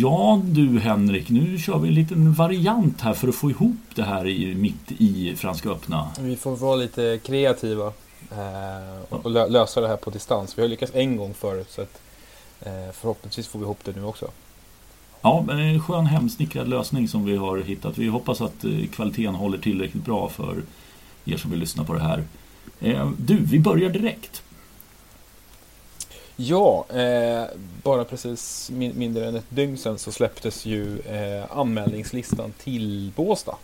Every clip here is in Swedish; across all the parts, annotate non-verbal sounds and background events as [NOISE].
Ja du Henrik, nu kör vi en liten variant här för att få ihop det här i, mitt i Franska öppna. Vi får vara lite kreativa eh, och lö lösa det här på distans. Vi har lyckats en gång förut så att, eh, förhoppningsvis får vi ihop det nu också. Ja, men en skön hemsnickrad lösning som vi har hittat. Vi hoppas att eh, kvaliteten håller tillräckligt bra för er som vill lyssna på det här. Eh, du, vi börjar direkt. Ja, eh, bara precis min mindre än ett dygn sedan så släpptes ju eh, anmälningslistan till Båstad.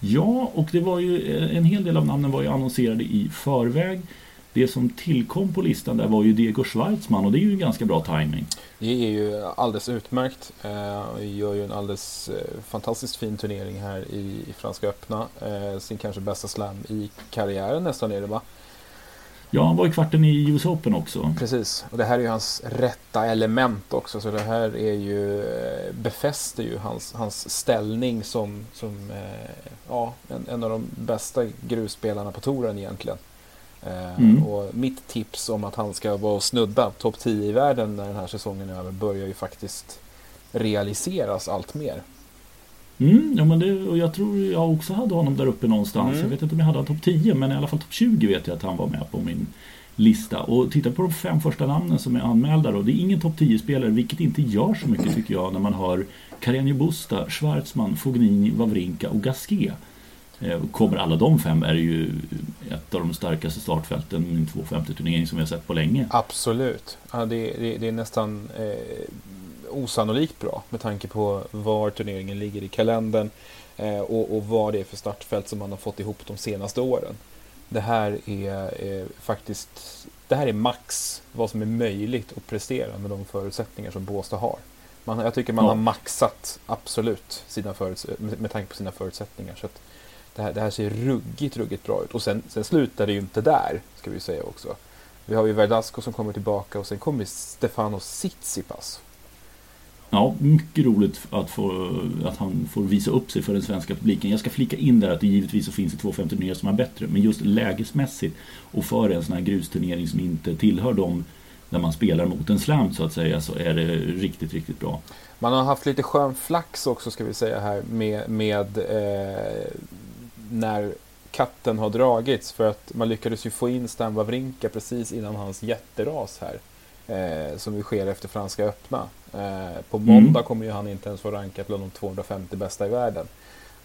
Ja, och det var ju eh, en hel del av namnen var ju annonserade i förväg. Det som tillkom på listan där var ju Diego Schwartzman och det är ju ganska bra timing. Det är ju alldeles utmärkt. Eh, gör ju en alldeles eh, fantastiskt fin turnering här i, Franska öppna. Sin kanske bästa slam i karriären nästan är det va? Ja, han var i kvarten i US Open också. Precis, och det här är ju hans rätta element också. Så det här är ju, eh, befäster ju hans, hans ställning som, som eh, ja, en, en av de bästa grusspelarna på touren egentligen. Eh, mm. Och mitt tips om att han ska vara snudda topp 10 i världen när den här säsongen är över börjar ju faktiskt realiseras allt mer. Mm, ja, men det, och jag tror jag också hade honom där uppe någonstans. Mm. Jag vet inte om jag hade topp 10 men i alla fall topp 20 vet jag att han var med på min lista. Och titta på de fem första namnen som är anmälda då. Det är ingen topp 10-spelare vilket inte gör så mycket tycker jag när man har Carreño Busta, Schwarzman, Fognini, Wawrinka och Gasquet. Eh, kommer alla de fem är ju ett av de starkaste startfälten i en 250-turnering som vi har sett på länge. Absolut. Ja, det, det, det är nästan eh, osannolikt bra med tanke på var turneringen ligger i kalendern eh, och, och vad det är för startfält som man har fått ihop de senaste åren. Det här är, är faktiskt det här är max vad som är möjligt att prestera med de förutsättningar som Båstad har. Man, jag tycker man ja. har maxat absolut sina med, med tanke på sina förutsättningar. Så det, här, det här ser ruggigt, ruggigt bra ut. Och sen, sen slutar det ju inte där, ska vi säga också. Vi har ju Verdasco som kommer tillbaka och sen kommer Stefano Tsitsipas Ja, mycket roligt att, få, att han får visa upp sig för den svenska publiken. Jag ska flika in där att det givetvis så finns det 250 som är bättre. Men just lägesmässigt och för en sån här grusturnering som inte tillhör dem när man spelar mot en slam så att säga så är det riktigt, riktigt bra. Man har haft lite skön flax också ska vi säga här med, med eh, när katten har dragits för att man lyckades ju få in Stan Wawrinka precis innan hans jätteras här. Eh, som ju sker efter Franska öppna. Eh, på måndag mm. kommer ju han inte ens vara rankad bland de 250 bästa i världen.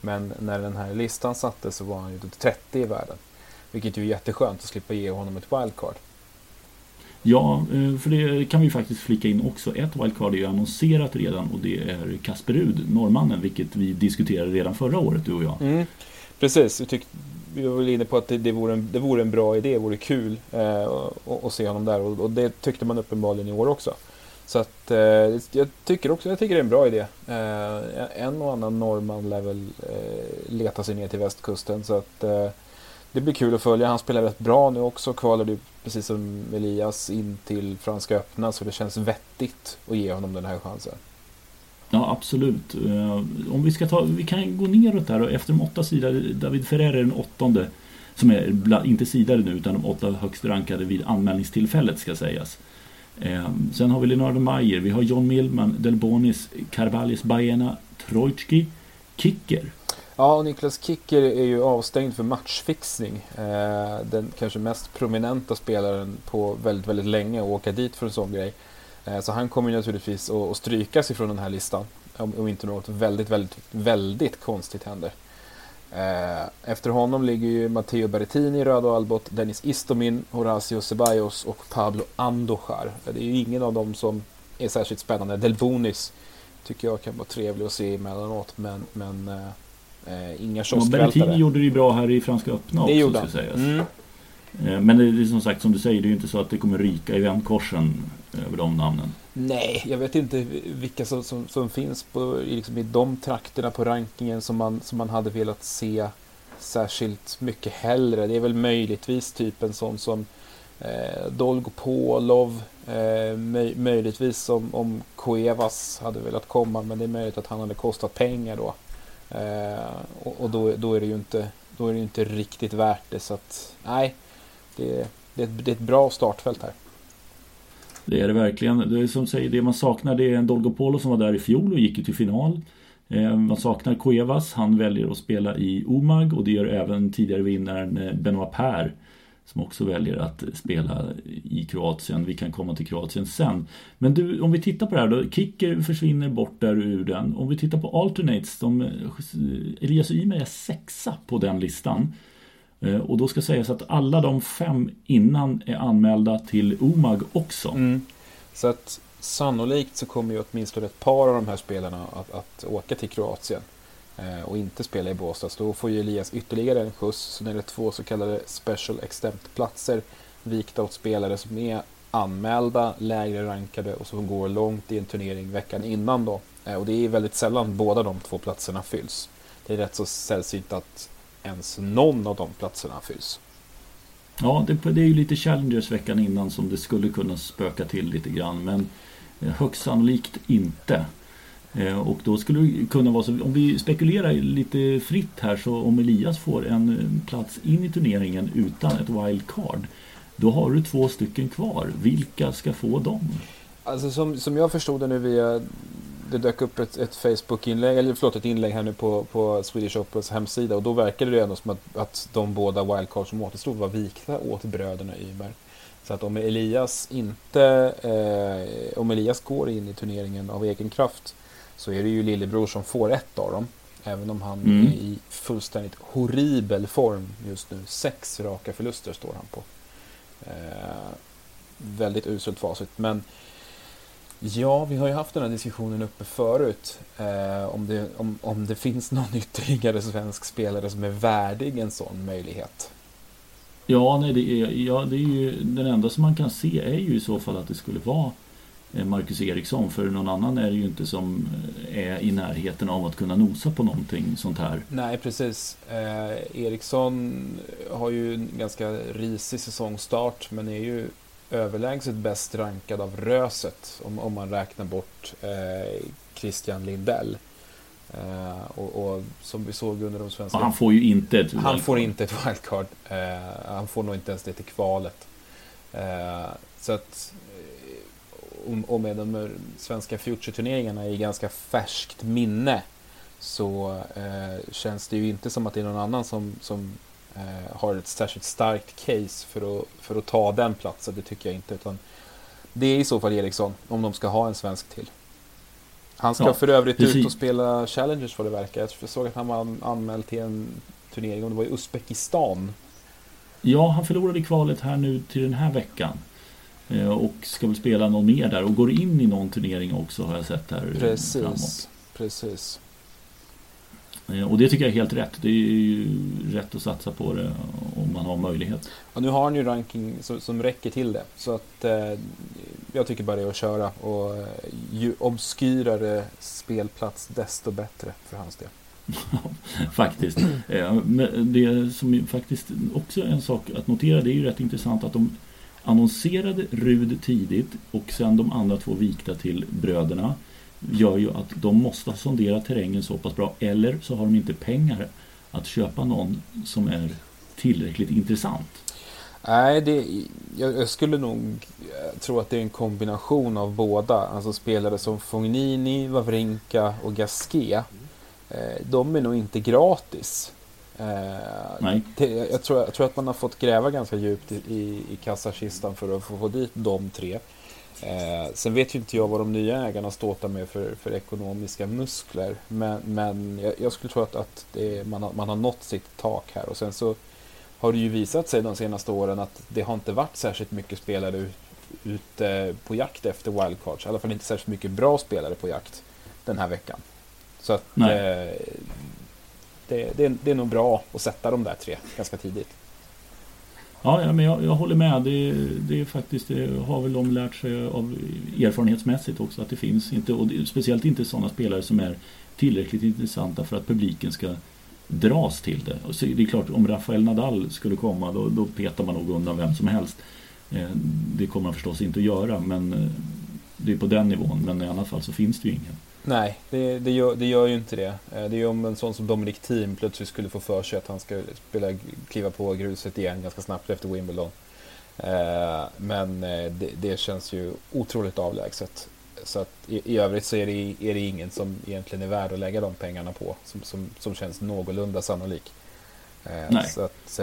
Men när den här listan sattes så var han ju 30 i världen. Vilket ju är jätteskönt att slippa ge honom ett wildcard. Ja, eh, för det kan vi faktiskt flika in också. Ett wildcard är ju annonserat redan och det är Kasper Rud, norrmannen, vilket vi diskuterade redan förra året, du och jag. Mm. Precis, vi, vi var väl inne på att det, det, vore, en, det vore en bra idé, det vore kul eh, att se honom där och, och, det tyckte man uppenbarligen i år också. Så att eh, jag tycker också jag tycker det är en bra idé. Eh, en och annan norrman lär väl eh, leta sig ner till västkusten så att eh, det blir kul att följa. Han spelar rätt bra nu också. Kvalade precis som Elias in till Franska öppna så det känns vettigt att ge honom den här chansen. Ja, absolut. Eh, om vi ska ta, vi kan gå neråt där och efter de åtta sidorna, David Ferrer är den åttonde. Som är bland, inte sidare nu utan de åtta högst rankade vid anmälningstillfället ska sägas. Eh, sen har vi Leonardo Mayer, vi har John Millman, Delbonis, Carvalhes Baena, Trojtski, Kicker. Ja, och Niklas Kicker är ju avstängd för matchfixning. Eh, den kanske mest prominenta spelaren på väldigt, väldigt länge att åka dit för en sån grej. Eh, så han kommer naturligtvis att strykas ifrån den här listan. Om inte något väldigt, väldigt, väldigt konstigt händer. Eh, efter honom ligger ju Matteo Berrettini, Rödo Albot, Dennis Istomin, Horacio Ceballos och Pablo Andojar. Det är ju ingen av dem som är särskilt spännande. Delbonis tycker jag kan vara trevlig att se emellanåt, men, men eh, inga kioskvältare. Berrettini gjorde det ju bra här i Franska öppna det också, gjorde han. Mm. Eh, men det är som sagt som du säger, det är ju inte så att det kommer ryka i vändkorsen över de namnen. Nej, jag vet inte vilka som, som, som finns på, liksom i de trakterna på rankingen som man, som man hade velat se särskilt mycket hellre. Det är väl möjligtvis typ en sån som eh, Dolgopolov, eh, möj, möjligtvis om, om Cuevas hade velat komma, men det är möjligt att han hade kostat pengar då. Eh, och, och då, då, är det ju inte, då är det inte riktigt värt det, så att nej, det, det, det är ett bra startfält här. Det är det verkligen. Det är som säger, det man saknar det är en Dolgopolo som var där i fjol och gick till final. Eh, man saknar Cuevas, han väljer att spela i Omag och det gör även tidigare vinnaren eh, Benoit Per som också väljer att spela i Kroatien. Vi kan komma till Kroatien sen. Men du, om vi tittar på det här då. Kicker försvinner bort där ur den. Om vi tittar på alternates. De, eh, Elias Ymer är sexa på den listan. Eh, och då ska sägas att alla de fem innan är anmälda till OMAG också. Mm. Så att sannolikt så kommer ju åtminstone ett par av de här spelarna att, att åka till Kroatien eh, och inte spela i Båstad. Så då får ju Elias ytterligare en skjuts. Så är det två så kallade special exempt-platser vikta åt spelare som är anmälda, lägre rankade och som går långt i en turnering veckan innan då. Eh, och det är väldigt sällan båda de två platserna fylls. Det är rätt så sällsynt att ens någon av de platserna fylls. Ja, det, det är ju lite Challengers veckan innan som det skulle kunna spöka till lite grann. Men eh, högst sannolikt inte. Eh, och då skulle det kunna vara så, om vi spekulerar lite fritt här så om Elias får en eh, plats in i turneringen utan ett wildcard. Då har du två stycken kvar. Vilka ska få dem? Alltså som, som jag förstod det nu via det dök upp ett, ett Facebook-inlägg, eller förlåt ett inlägg här nu på, på Swedish Operas hemsida och då verkade det ändå som att, att de båda wildcards som återstod var vikta åt bröderna Ymer. Så att om Elias inte, eh, om Elias går in i turneringen av egen kraft så är det ju lillebror som får ett av dem. Även om han mm. är i fullständigt horribel form just nu. Sex raka förluster står han på. Eh, väldigt uselt facit. Men Ja, vi har ju haft den här diskussionen uppe förut. Eh, om, det, om, om det finns [LAUGHS] någon ytterligare svensk spelare som är värdig en sån möjlighet. Ja, nej, det är, ja, det är ju den enda som man kan se är ju i så fall att det skulle vara eh, Marcus Eriksson. För någon annan är det ju inte som eh, är i närheten av att kunna nosa på någonting sånt här. Nej, precis. Eh, Eriksson har ju en ganska risig säsongstart men är ju överlägset bäst rankad av Röset om, om man räknar bort eh, Christian Lindell. Eh, och, och, som vi såg under de svenska... Och han får ju inte ett Han får inte ett wildcard. Eh, han får nog inte ens det till kvalet. Eh, så att eh, och med de svenska Future-turneringarna i ganska färskt minne så eh, känns det ju inte som att det är någon annan som, som har ett särskilt starkt case för att, för att ta den platsen. Det tycker jag inte. Utan det är i så fall Eriksson, om de ska ha en svensk till. Han ska ja, för övrigt precis. ut och spela Challengers vad det verkar. Jag såg att han var anmäld till en turnering, om det var i Uzbekistan. Ja, han förlorade kvalet här nu till den här veckan. Eh, och ska väl spela någon mer där och går in i någon turnering också har jag sett här Precis, framåt. precis. Eh, och det tycker jag är helt rätt. Det är ju rätt att satsa på det om man har möjlighet. Och nu har han ju ranking som, som räcker till det. Så att eh, jag tycker bara det är att köra. Och eh, ju obskyrare spelplats desto bättre för hans del. [LAUGHS] faktiskt. Eh, det som faktiskt också är en sak att notera. Det är ju rätt intressant att de annonserade Rud tidigt och sen de andra två vikta till bröderna gör ju att de måste ha sonderat terrängen så pass bra eller så har de inte pengar att köpa någon som är tillräckligt intressant. Nej, det, jag, skulle nog tro att det är en kombination av båda. Alltså spelare som Fognini, Wawrinka och Gasquet. Eh, de är nog inte gratis. Eh, Nej. Jag tror, jag tror att man har fått gräva ganska djupt i, i, kassakistan för att få, få dit de tre. Eh, sen vet ju inte jag vad de nya ägarna ståtar med för, för ekonomiska muskler. Men, men jag, jag skulle tro att, att är, man, har, man har nått sitt tak här. Och sen så har det ju visat sig de senaste åren att det har inte varit särskilt mycket spelare ute ut, på jakt efter wildcards. I alla fall inte särskilt mycket bra spelare på jakt den här veckan. Så att eh, det, det, det är nog bra att sätta de där tre ganska tidigt. Ja, ja men jag, jag, håller med. Det, det är faktiskt, det har väl de lärt sig av erfarenhetsmässigt också att det finns inte, och det, speciellt inte sådana spelare som är tillräckligt intressanta för att publiken ska dras till det. Och så, det är klart, om Rafael Nadal skulle komma då, då petar man nog undan vem som helst. Eh, det kommer man förstås inte att göra, men eh, det är på den nivån. Men i alla fall så finns det ju ingen. Nej, det, det, gör, det gör ju inte det. Eh, det är ju om en sån som Dominic Thiem plötsligt skulle få för sig att han ska spela, kliva på gruset igen ganska snabbt efter Wimbledon. Eh, men eh, det, det, känns ju otroligt avlägset. Så att i, i övrigt så är det, är det ingen som egentligen är värd att lägga de pengarna på. Som, som, som känns någorlunda sannolik. Eh, så att,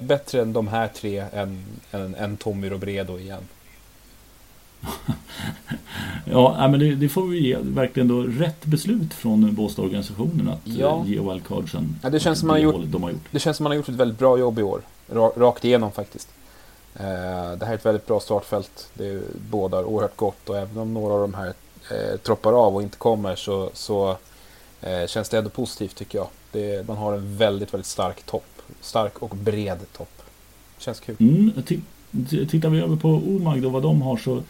bättre än de här tre än, än, än Tommy Robredo igen. Ja, men det, det, får vi ge verkligen då rätt beslut från Båstadorganisationen att ja. Eh, ge wildcardsen. Ja, det, känns som man har gjort, de har gjort. det känns som man har gjort ett väldigt bra jobb i år. Rakt igenom faktiskt. Eh, det här är ett väldigt bra startfält. Det bådar oerhört gott och även om några av de här eh, troppar av och inte kommer så, så eh, känns det ändå positivt tycker jag. Det, man har en väldigt, väldigt stark topp. Stark och bred topp. Känns kul. Mm, tittar vi över på Omag då, vad de har så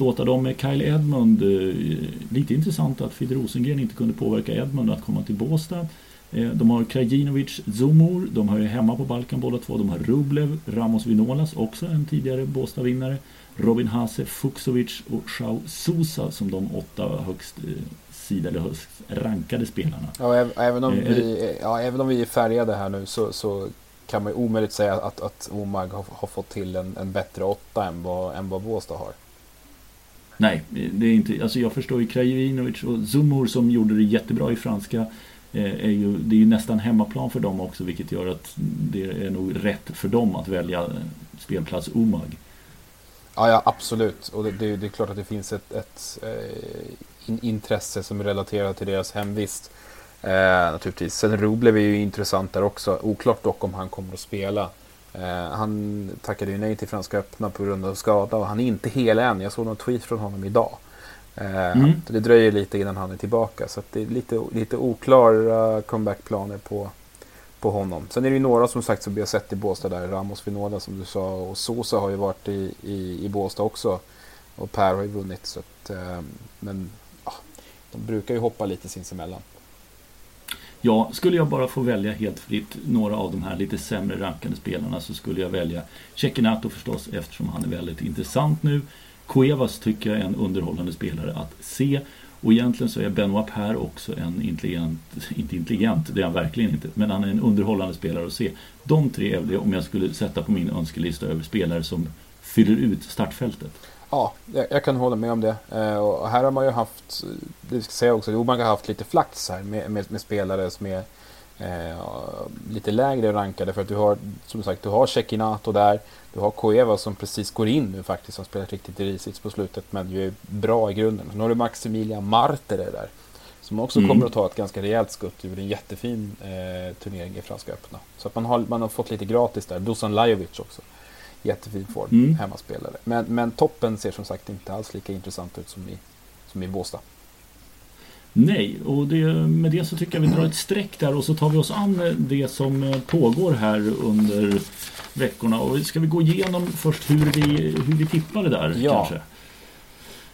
ståtar de med Kyle Edmund. Eh, lite intressant att Fid Rosengren inte kunde påverka Edmund att komma till Båstad. Eh, de har Krajinovic Zumur, de har ju hemma på Balkan båda två. De har Rublev, Ramos Vinolas, också en tidigare Båstad-vinnare. Robin Hase, Fuksovic och Shao Sousa som de åtta högst eh, sida eller högst rankade spelarna. Ja, även om, vi, ja, även om vi är färgade här nu så, så kan man ju omöjligt säga att, att Omag har, har fått till en, en bättre åtta än vad, än vad Båstad har. Nej, det är inte, alltså jag förstår ju Krajinovic och Zumur som gjorde det jättebra i franska. Eh, är ju, det är ju nästan hemmaplan för dem också vilket gör att det är nog rätt för dem att välja eh, spelplats Omag. Ja, ja absolut. Och det, det, det, är klart att det finns ett, ett eh, in, intresse som är relaterat till deras hemvist. Eh, naturligtvis. Sen Rublev är ju intressant där också. Oklart dock om han kommer att spela. Eh, han tackade ju nej till Franska öppna på grund av skada och han är inte hel än. Jag såg någon tweet från honom idag. Eh, mm. Det dröjer lite innan han är tillbaka så det är lite, lite oklara comebackplaner på, på honom. Sen är det ju några som sagt som vi har sett i Båstad där. Ramos Vinoda som du sa och Sosa har ju varit i, i, i Båstad också. Och Per har ju vunnit. Så att, eh, men ja, de brukar ju hoppa lite sinsemellan. Ja, skulle jag bara få välja helt fritt några av de här lite sämre rankade spelarna så skulle jag välja Cecchinato förstås eftersom han är väldigt intressant nu. Cuevas tycker jag är en underhållande spelare att se. Och egentligen så är Benoit Per också en intelligent, [LAUGHS] inte intelligent, det är han verkligen inte, men han är en underhållande spelare att se. De tre är det om jag skulle sätta på min önskelista över spelare som fyller ut startfältet. Ja, jag, jag kan hålla med om det. Eh, och här har man ju haft, det ska säga också, man har haft lite flax här med, med, med spelare som är eh, lite lägre rankade. För att du har, som sagt, du har Cecchinato där. Du har Coeva som precis går in nu faktiskt, som spelat riktigt risigt på slutet, men ju är bra i grunden. Sen har du Maximilian Martere där. Som också mm. kommer att ta ett ganska rejält skutt ur en jättefin eh, turnering i Franska öppna. Så att man har, man har fått lite gratis där. Dusan Lajovic också jättefin form, mm. hemmaspelare. Men, men toppen ser som sagt inte alls lika intressant ut som i, som i Båstad. Nej, och det, med det så tycker jag vi drar ett streck där och så tar vi oss an det som pågår här under veckorna. Och ska vi gå igenom först hur vi, hur vi tippade där ja. kanske?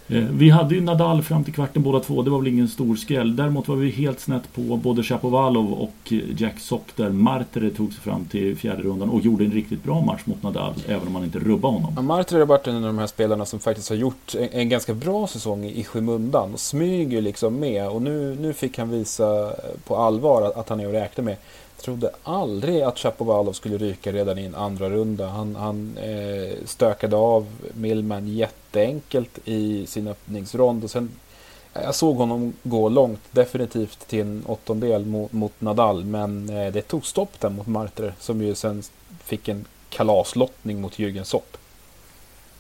Eh, vi hade ju Nadal fram till kvarten båda två, det var väl ingen stor skräll. Däremot var vi helt snett på både Chapovalov och Jack Sock där Martere tog sig fram till fjärde rundan och gjorde en riktigt bra match mot Nadal, även om man inte rubbade honom. Ja, Martere har varit en av de här spelarna som faktiskt har gjort en, en ganska bra säsong i skymundan och smyger liksom med. Och nu, nu fick han visa på allvar att, att han är att räkna med trodde aldrig att Chapovalov skulle ryka redan i en andra runda. Han, han eh, stökade av Millman jätteenkelt i sin öppningsrond. Och sen, jag såg honom gå långt, definitivt till en åttondel mot, mot Nadal. Men eh, det tog stopp där mot Martre som ju sen fick en kalaslottning mot Jürgen Sopp.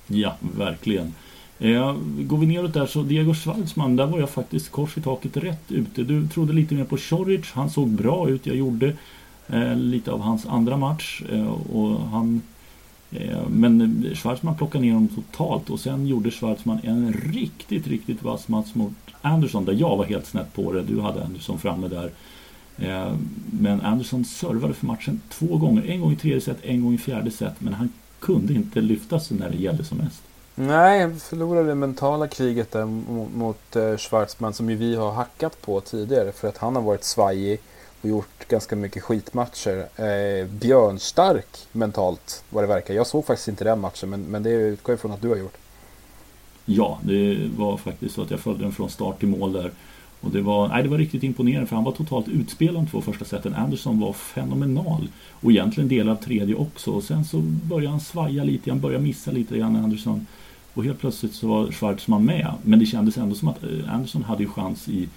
Ja, verkligen. Eh, går vi neråt där så Diego Schwartzman, där var jag faktiskt kors i taket rätt ute. Du trodde lite mer på Choric, han såg bra ut. Jag gjorde eh, lite av hans andra match. Eh, och han, eh, men Schwartzman plockade ner honom totalt och sen gjorde Schwartzman en riktigt, riktigt vass match mot Anderson där jag var helt snett på det. Du hade Anderson framme där. Eh, men Anderson servade för matchen två gånger. En gång i tredje set, en gång i fjärde set. Men han kunde inte lyfta sig när det gällde som mest. Nej, han förlorade det mentala kriget där mot eh, Schwarzman som ju vi har hackat på tidigare för att han har varit svajig och gjort ganska mycket skitmatcher. Eh, björnstark mentalt vad det verkar. Jag såg faktiskt inte den matchen men, men det utgår jag från att du har gjort. Ja, det var faktiskt så att jag följde den från start till mål där. Och det var, nej, det var riktigt imponerande för han var totalt utspelad de två första seten. Anderson var fenomenal. Och egentligen del av tredje också. Och sen så började han svaja lite, han började missa lite grann Anderson. Och helt plötsligt så var Schwarzman med. Men det kändes ändå som att eh, Anderson hade ju chans i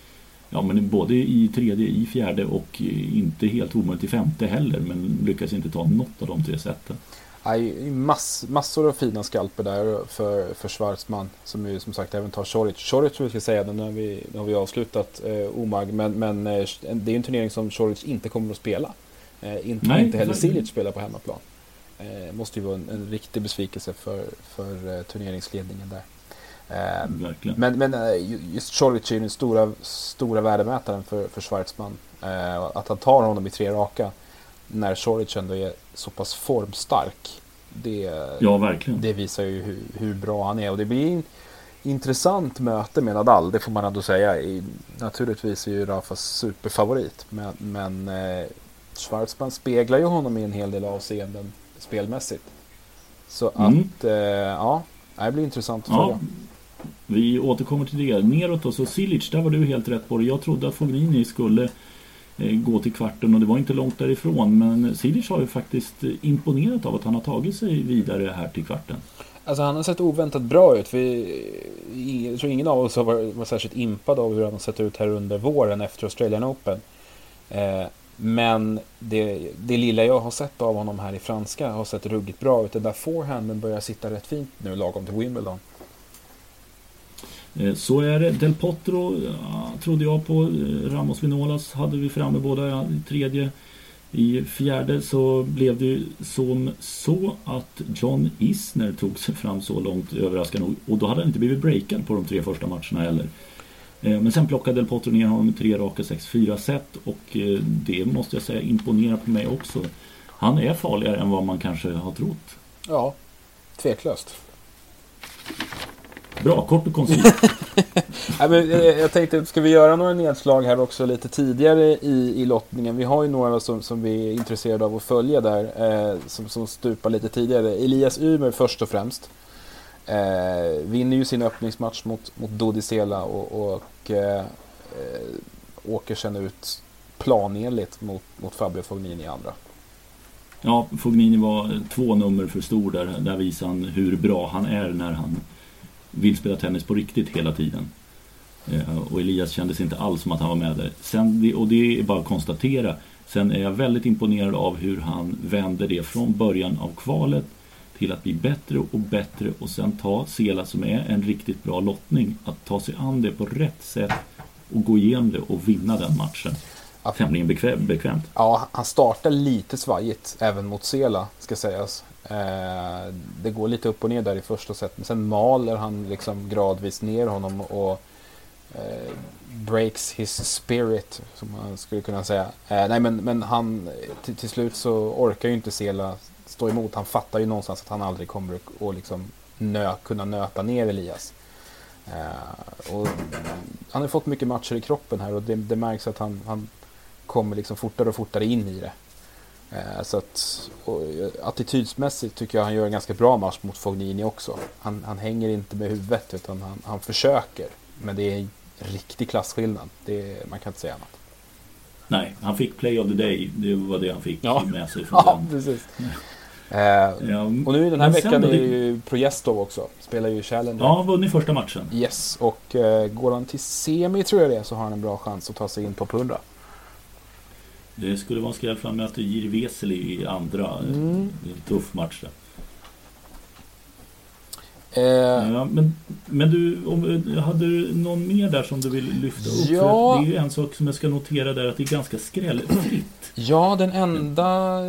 Ja men både i tredje, i fjärde och inte helt omöjligt i femte heller. Men lyckades inte ta något av de tre sätten. Nej, mass, massor av fina skalper där för, för Schwarzman som ju som sagt även tar Choric. Choric tror jag ska säga, nu har vi, nu har vi avslutat eh, Omag, men, men eh, det är en turnering som Choric inte kommer att spela. Eh, inte, Nej, inte heller Silic spelar på hemmaplan. Eh, måste ju vara en, en riktig besvikelse för, för eh, turneringsledningen där. Eh, men, men eh, just Choric är ju den stora, stora värdemätaren för, för Schwarzman. Eh, att han tar honom i tre raka när Choric ändå är så pass formstark. Det, ja, det visar ju hur, hur bra han är och det blir en intressant möte med Nadal, det får man ändå säga. I, naturligtvis är ju Rafa superfavorit, men, men eh, Schwarzman speglar ju honom i en hel del avseenden spelmässigt. Så mm. att, eh, ja, det blir intressant att följa. Vi återkommer till det. Neråt då, så Silic, där var du helt rätt på det. Jag trodde att Fognini skulle Eh, gå till kvarten och det var inte långt därifrån. Men Silic har ju faktiskt imponerat av att han har tagit sig vidare här till kvarten. Alltså han har sett oväntat bra ut. Vi, jag tror ingen av oss har varit, varit särskilt impad av hur han har sett ut här under våren efter Australian Open. Eh, men det, det lilla jag har sett av honom här i franska har sett ruggigt bra ut. Den där forehanden börjar sitta rätt fint nu lagom till Wimbledon. Eh, så är det. Del Potro ja, trodde jag på. Eh, Ramos Vinolas hade vi framme båda i tredje. I fjärde så blev det ju som så att John Isner tog sig fram så långt överraskande nog. Och då hade han inte blivit breakad på de tre första matcherna heller. Eh, men sen plockade Del Potro ner honom med tre raka 6-4 set och det måste jag säga imponerar på mig också. Han är farligare än vad man kanske har trott. Ja, tveklöst. Bra, kort och koncist. [LAUGHS] Eh, jag tänkte, ska vi göra några nedslag här också lite tidigare i, i lottningen? Vi har ju några som, som vi är intresserade av att följa där, eh, som, som stupar lite tidigare. Elias Ymer först och främst. Eh, vinner ju sin öppningsmatch mot, mot Dodisela och, och eh, eh, åker sen ut planenligt mot, mot Fabio Fognini i andra. Ja, Fognini var två nummer för stor där. Där visar han hur bra han är när han vill spela tennis på riktigt hela tiden. Eh, och Elias kändes inte alls som att han var med där. Sen, och det är bara att konstatera. Sen är jag väldigt imponerad av hur han vänder det från början av kvalet till att bli bättre och bättre och sen ta Sela som är en riktigt bra lottning. Att ta sig an det på rätt sätt och gå igenom det och vinna den matchen. Tämligen bekvämt. Ja, han startar lite svajigt även mot Sela ska sägas. Eh, det går lite upp och ner där i första set, men sen maler han liksom gradvis ner honom och eh, breaks his spirit, som man skulle kunna säga. Eh, nej, men, men han, till, till, slut så orkar ju inte Sela stå emot. Han fattar ju någonstans att han aldrig kommer att liksom nö, kunna nöta ner Elias. Eh, och han har fått mycket matcher i kroppen här och det, det märks att han, han kommer liksom fortare och fortare in i det. Eh, så att, attitydsmässigt tycker jag han gör en ganska bra match mot Fognini också. Han, han hänger inte med huvudet utan han, han försöker. Men det är en riktig klasskillnad. Det, man kan inte säga annat. Nej, han fick play of the day. Det var det han fick ja. med sig [LAUGHS] från ja, den. Precis. Eh, ja, och nu den här veckan är ju Projestov också. Spelar ju Challenger. Ja, vunnit första matchen. Yes, och eh, går han till semi tror jag det så har han en bra chans att ta sig in på 100. Det skulle vara en skräll för han möter Jiri Veseli i andra. Mm. Det är en tuff match där. Eh, ja, men, men du, om, hade du någon mer där som du vill lyfta upp? Ja. det är ju en sak som jag ska notera där att det är ganska skrällfritt. Ja, den enda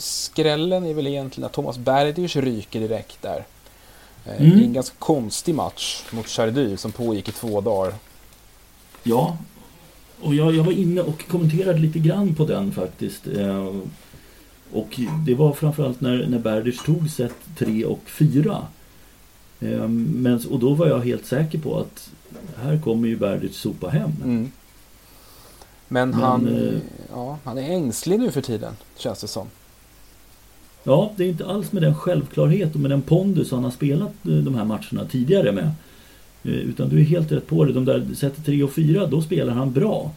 skrällen är väl egentligen att Thomas Berdych ryker direkt där. Eh, mm. Är en ganska konstig match mot Chardy som pågick i två dagar. Ja, och jag, jag var inne och kommenterade lite grann på den faktiskt. Eh, och det var framförallt när, när Berdych tog set 3 och 4. Eh, men, och då var jag helt säker på att här kommer ju Berdych sopa hem. Mm. Men, Men han, eh, ja, han är ängslig nu för tiden, känns det som. Ja, det är inte alls med den självklarhet och med den pondus han har spelat eh, de här matcherna tidigare med. Eh, utan du är helt rätt på det. De där sätter 3 och 4, då spelar han bra.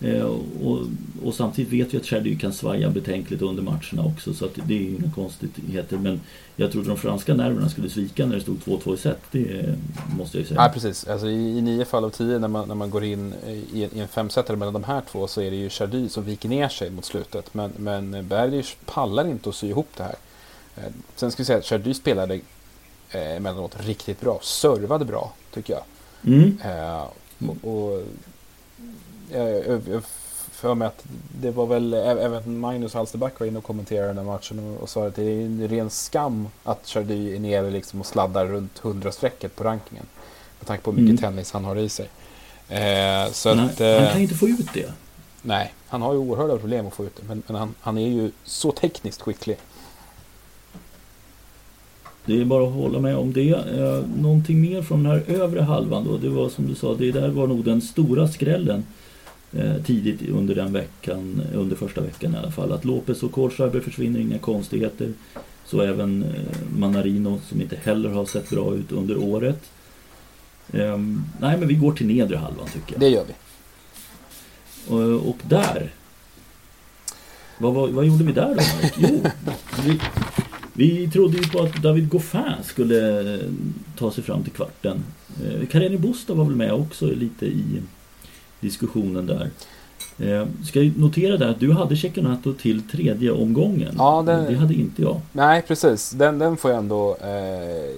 Eh, och, och, samtidigt vet vi att Chardy kan svaja betänkligt under matcherna också så att det är inga konstigheter. Men jag trodde de franska nerverna skulle svika när det stod 2-2 i set. Det måste jag ju säga. Ja, precis. Alltså, i, I nio fall av tio när man, när man går in i, i en femsetare mellan de här två så är det ju Chardy som viker ner sig mot slutet. Men, men Bergers pallar inte att sy ihop det här. Eh, sen ska vi säga att Chardy spelade eh, emellanåt riktigt bra. Servade bra, tycker jag. Mm. Eh, och, och jag för mig att det var väl även Magnus Halsterback var inne och kommenterade den här matchen och, och sa att det är en ren skam att Chardy är nere liksom och sladdar runt 100-strecket på rankingen. Med tanke på hur mycket mm. tennis han har i sig. Eh, så han, att, eh, han kan inte få ut det. Nej, han har ju oerhörda problem att få ut det. Men, men han, han, är ju så tekniskt skicklig. Det är bara att hålla med om det. Eh, någonting mer från den här övre halvan då. Det var som du sa, det där var nog den stora skrällen eh, tidigt under den veckan, under första veckan i alla fall. Att Lopez och Kohlschreiber försvinner, inga konstigheter. Så även eh, Manarino som inte heller har sett bra ut under året. Um, nej men vi går till nedre halvan tycker jag. Det gör vi. Och, och där. Vad, vad, vad, gjorde vi där då? Jo, vi, vi trodde ju på att David Goffin skulle eh, ta sig fram till kvarten. Eh, Kareni Busta var väl med också lite i diskussionen där. Eh, ska jag notera där att du hade Cecchinato till tredje omgången. Ja, den, det hade inte jag. Nej, precis. Den, den får jag ändå eh,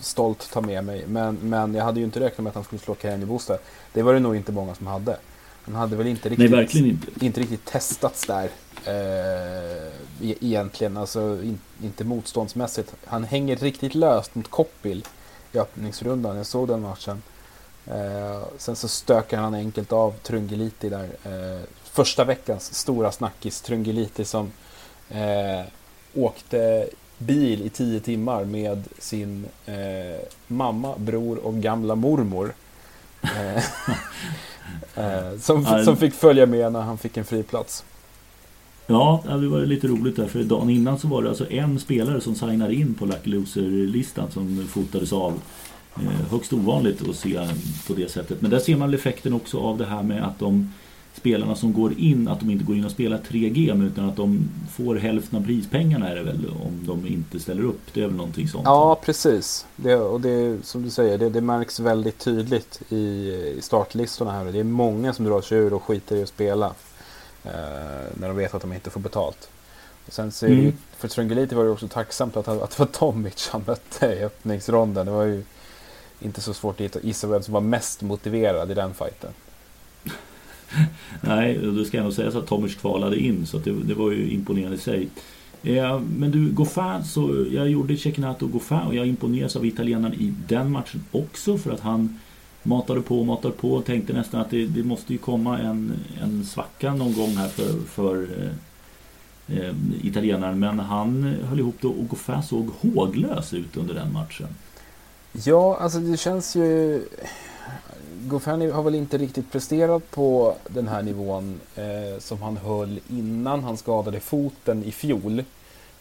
stolt ta med mig. Men, men jag hade ju inte räknat med att han skulle slå Kenny Booster. Det var det nog inte många som hade. Han hade väl inte riktigt, Nej, inte. inte riktigt testats där. Eh, e-, egentligen, alltså in, inte motståndsmässigt. Han hänger riktigt löst mot Koppil i öppningsrundan. Jag såg den matchen. Eh, sen så stökar han enkelt av Trungeliti där. Eh, första veckans stora snackis, Trungeliti som eh, åkte bil i tio timmar med sin eh, mamma, bror och gamla mormor. Eh, [LAUGHS] eh, som, som fick följa med när han fick en fri plats. Ja, det var lite roligt där. För dagen innan så var det alltså en spelare som signade in på Lucky Loser-listan som fotades av Eh, högst ovanligt att se på det sättet. Men där ser man effekten också av det här med att de spelarna som går in, att de inte går in och spelar 3G utan att de får hälften av prispengarna är det väl om de inte ställer upp. Det är väl någonting sånt. Ja, precis. Det, och det som du säger, det, det märks väldigt tydligt i, i startlistorna här. Det är många som drar sig ur och skiter i att spela när de vet att de inte får betalt. Och sen så det ju, mm. för Trungeliti var det också tacksamt att, att det var Tomic han mötte i öppningsronden. Det var ju inte så svårt att gissa vem som var mest motiverad i den fighten. [LAUGHS] Nej, det ska jag nog säga så att Tomic kvalade in så det, det, var ju imponerande i sig. Eh, men du, Goffin, så jag gjorde Cecchinato och Goffin och jag imponeras av italienaren i den matchen också för att han matade på och matade på och tänkte nästan att det, det måste ju komma en, en svacka någon gång här för, för eh, eh italienaren. Men han höll ihop det och Goffin såg håglös ut under den matchen. Ja, alltså det känns ju... Goffani har väl inte riktigt presterat på den här nivån eh, som han höll innan han skadade foten i fjol.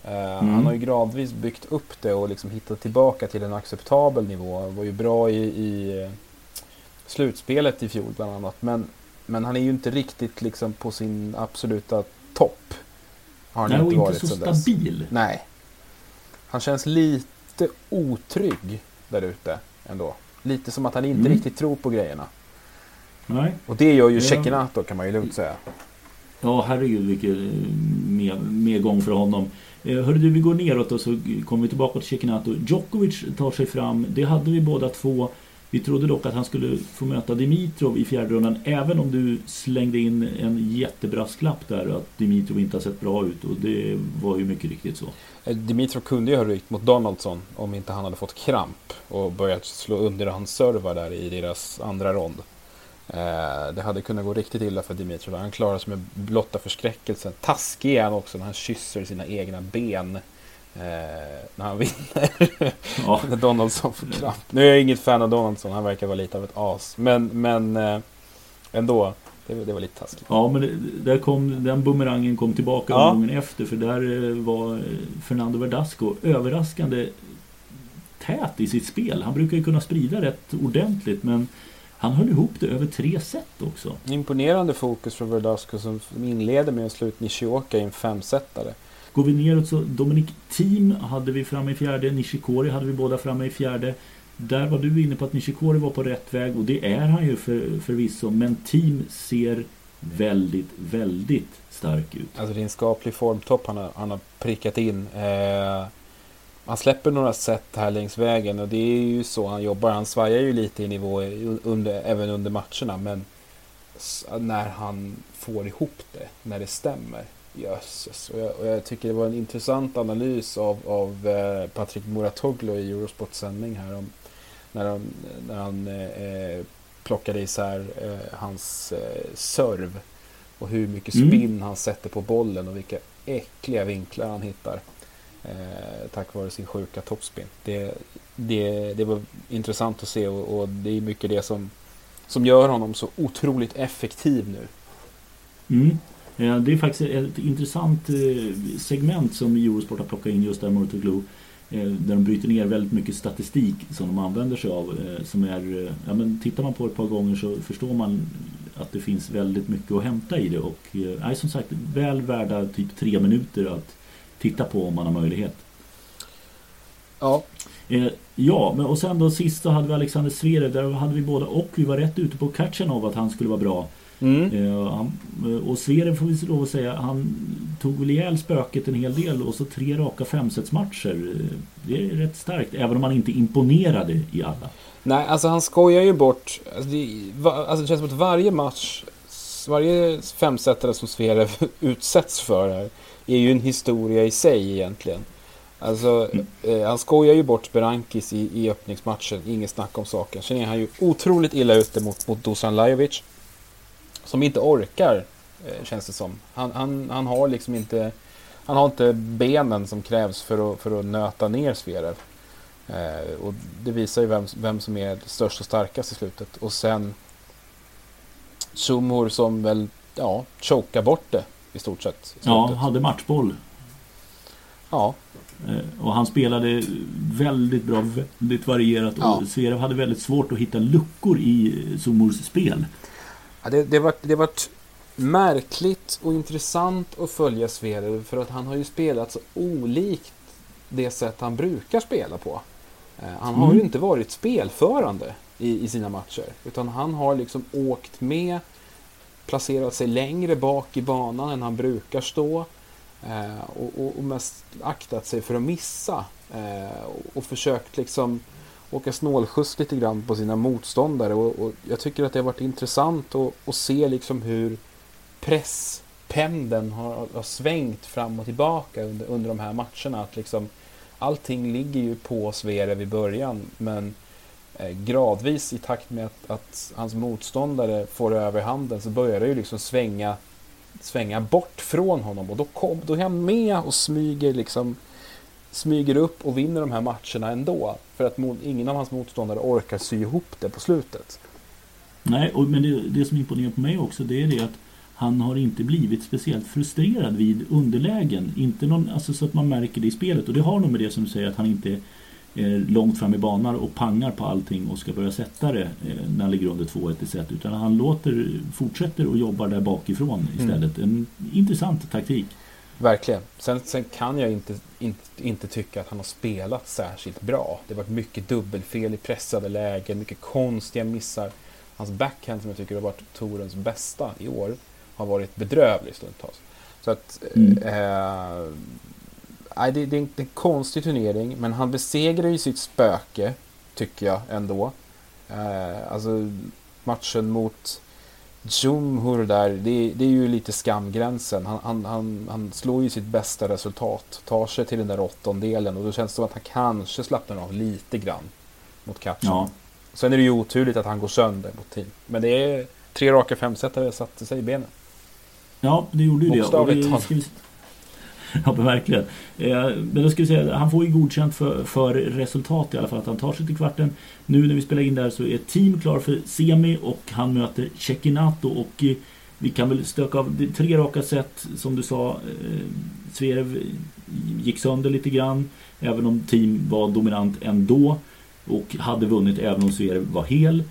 Eh, mm. Han har ju gradvis byggt upp det och liksom hittat tillbaka till en acceptabel nivå. Han var ju bra i, i slutspelet i fjol bland annat. Men, men han är ju inte riktigt liksom på sin absoluta topp. Har han Nej, inte och varit inte så stabil. Dess. Nej. Han känns lite otrygg där ute ändå. Lite som att han inte mm. riktigt tror på grejerna. Nej. Och det gör ju Cecchinato kan man ju lugnt säga. Ja, herregud vilken eh, medgång för honom. Eh, hörru du, vi går neråt och så kommer vi tillbaka till Cecchinato. Djokovic tar sig fram. Det hade vi båda två. Vi trodde dock att han skulle få möta Dimitrov i fjärde rundan även om du slängde in en jättebrasklapp där att Dimitrov inte har sett bra ut och det var ju mycket riktigt så. Eh, Dimitrov kunde ju ha rykt mot Donaldson om inte han hade fått kramp och börjat slå under hans servar där i deras andra rond. Eh, det hade kunnat gå riktigt illa för Dimitrov. Han klarar sig med blotta förskräckelsen. Taskig är han också när han kysser sina egna ben Eh, när han vinner. [LAUGHS] Ja. när Donaldson får kramp. Nu är jag inget fan av Donaldson, han verkar vara lite av ett as. Men, men eh, ändå, det, det, var lite taskigt. Ja, men det, där kom, den bumerangen kom tillbaka ja. gången efter. För där eh, var Fernando Verdasco överraskande tät i sitt spel. Han brukar ju kunna sprida rätt ordentligt men han höll ihop det över tre set också. Imponerande fokus från Verdasco som inleder med att slå ut Nishioka i en femsetare. Går vi neråt så Dominic Thiem hade vi framme i fjärde, Nishikori hade vi båda framme i fjärde. Där var du inne på att Nishikori var på rätt väg och det är han ju för, förvisso. Men Team ser väldigt, väldigt stark ut. Alltså det är en skaplig formtopp han har, han har prickat in. Eh, han släpper några set här längs vägen och det är ju så han jobbar. Han svajar ju lite i nivå under, även under matcherna. Men när han får ihop det, när det stämmer. Jösses. Och jag, och jag tycker det var en intressant analys av, av eh, Patrik Muratoglu i Eurosports sändning här. Om, när han, när han eh, plockade isär eh, hans eh, serv. Och hur mycket mm. spinn mm. han sätter på bollen och vilka äckliga vinklar han hittar. Eh, tack vare sin sjuka toppspin. Det, det, det var intressant att se och, och, det är mycket det som, som gör honom så otroligt effektiv nu. Mm. Eh, det är faktiskt ett intressant eh, segment som Eurosport har plockat in just där Murtoglu. Eh, där de bryter ner väldigt mycket statistik som de använder sig av. Som är, ja, men tittar man på det ett par gånger så förstår man att det finns väldigt mycket att hämta i det. Och nej, som sagt, väl värda typ tre minuter att titta på om man har möjlighet. Ja. Ja, men och sen då sist så hade vi Alexander Zverev. Där hade vi båda och vi var rätt ute på Katchenov att han skulle vara bra. Mm. Han, och Zverev får vi lov att säga, han tog väl ihjäl spöket en hel del och så tre raka femsetsmatcher. Det är rätt starkt, även om han inte imponerade i alla. Nej, alltså han skojar ju bort. Alltså det, alltså det känns som att varje match, varje femsetare som Zverev [LAUGHS] utsätts för här, är ju en historia i sig egentligen. Alltså, eh, han skojar ju bort Berankis i, i öppningsmatchen, inget snack om saken. Sen är han ju otroligt illa ute mot, mot Dusan Lajovic. Som inte orkar, eh, känns det som. Han, han, han har liksom inte... Han har inte benen som krävs för att, för att nöta ner Zverev. Eh, och det visar ju vem, vem som är störst och starkast i slutet. Och sen Sumor som väl, ja, chokar bort det i stort sett. I ja, hade matchboll. Ja. Eh, och han spelade väldigt bra, väldigt varierat och ja. Zverev hade väldigt svårt att hitta luckor i Sumors spel. Ja, det, det, var, det varit märkligt och intressant att följa Zverev för att han har ju spelat så olikt det sätt han brukar spela på. Eh, han har mm. ju inte varit spelförande i, i sina matcher utan han har liksom åkt med, placerat sig längre bak i banan än han brukar stå eh, och, och, mest aktat sig för att missa eh, och, försökt liksom åka snålskjuts lite grann på sina motståndare. Och, och jag tycker att det har varit intressant att, att se liksom hur presspendeln har, har svängt fram och tillbaka under, under de här matcherna. Att liksom, allting ligger ju på Zverev i början men eh, gradvis i takt med att, att, hans motståndare får överhanden så börjar det ju liksom svänga, svänga bort från honom och då, kom, då är han med och smyger liksom smyger upp och vinner de här matcherna ändå. För att ingen av hans motståndare orkar sy ihop det på slutet. Nej, och, men det, det som imponerar på mig också det är det att han har inte blivit speciellt frustrerad vid underlägen. Inte någon, alltså så att man märker det i spelet. Och det har nog med det som du säger att han inte är långt fram i banan och pangar på allting och ska börja sätta det eh, när han ligger under 2-1 i set. Utan han låter, fortsätter och jobbar där bakifrån istället. Mm. En intressant taktik. Verkligen. Sen, sen kan jag inte, inte, inte, tycka att han har spelat särskilt bra. Det har varit mycket dubbelfel i pressade lägen, mycket konstiga missar. Hans backhand som jag tycker har varit Torens bästa i år har varit bedrövlig stundtals. Så att... Mm. Eh, det, det, är en konstig turnering, men han besegrar ju sitt spöke, tycker jag ändå. Eh, alltså matchen mot Jumhur där, det, det, är ju lite skamgränsen. Han, han, han, han, slår ju sitt bästa resultat, tar sig till den där åttondelen och då känns det som att han kanske slappnar av lite grann mot Katchen. Ja. Sen är det ju oturligt att han går sönder mot team. Men det är tre raka femsetare satte sig i benen. Ja, det gjorde ju det. Bokstavligt talat. [LAUGHS] Ja, men verkligen. Eh, men då ska vi säga, han får ju godkänt för, för resultat i alla fall. Att han tar sig till kvarten. Nu när vi spelar in där så är team klar för semi och han möter Cecchinato. Och eh, vi kan väl stöka av tre raka set som du sa. Eh, Zverev gick sönder lite grann. Även om team var dominant ändå. Och hade vunnit även om Zverev var hel.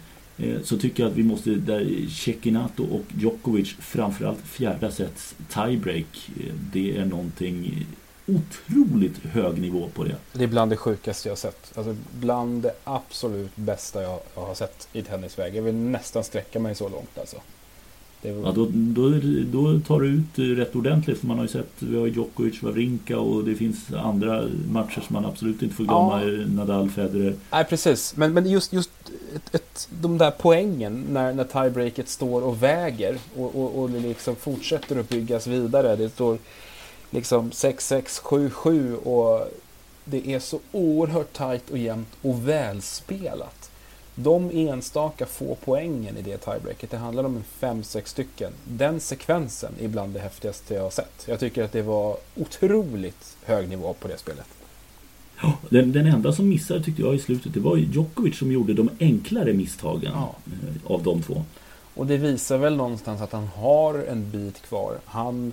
Eh, så tycker jag att vi måste, där Cecchinato och Djokovic framförallt fjärde sets tiebreak. Eh, det är någonting otroligt hög nivå på det. Det är bland det sjukaste jag har sett. Alltså bland det absolut bästa jag, jag har sett i tennisväg. Jag vill nästan sträcka mig så långt alltså. Var... Ja, då, då, då tar du ut rätt ordentligt. För man har ju sett, vi har Djokovic, Wawrinka och det finns andra matcher som man absolut inte får glömma. Ja. Nadal, Federer. Nej, precis. Men, men just, just ett, ett, de där poängen när, när tiebreaket står och väger och, och, och det liksom fortsätter att byggas vidare. Det står liksom 6-6, 7-7 och det är så oerhört tajt och jämnt och välspelat de enstaka få poängen i det tiebreaket, det handlar om en 5-6 stycken. Den sekvensen är bland det häftigaste jag har sett. Jag tycker att det var otroligt hög nivå på det spelet. Ja, den, den enda som missade tyckte jag i slutet, det var Djokovic som gjorde de enklare misstagen ja. Eh, av de två. Och det visar väl någonstans att han har en bit kvar. Han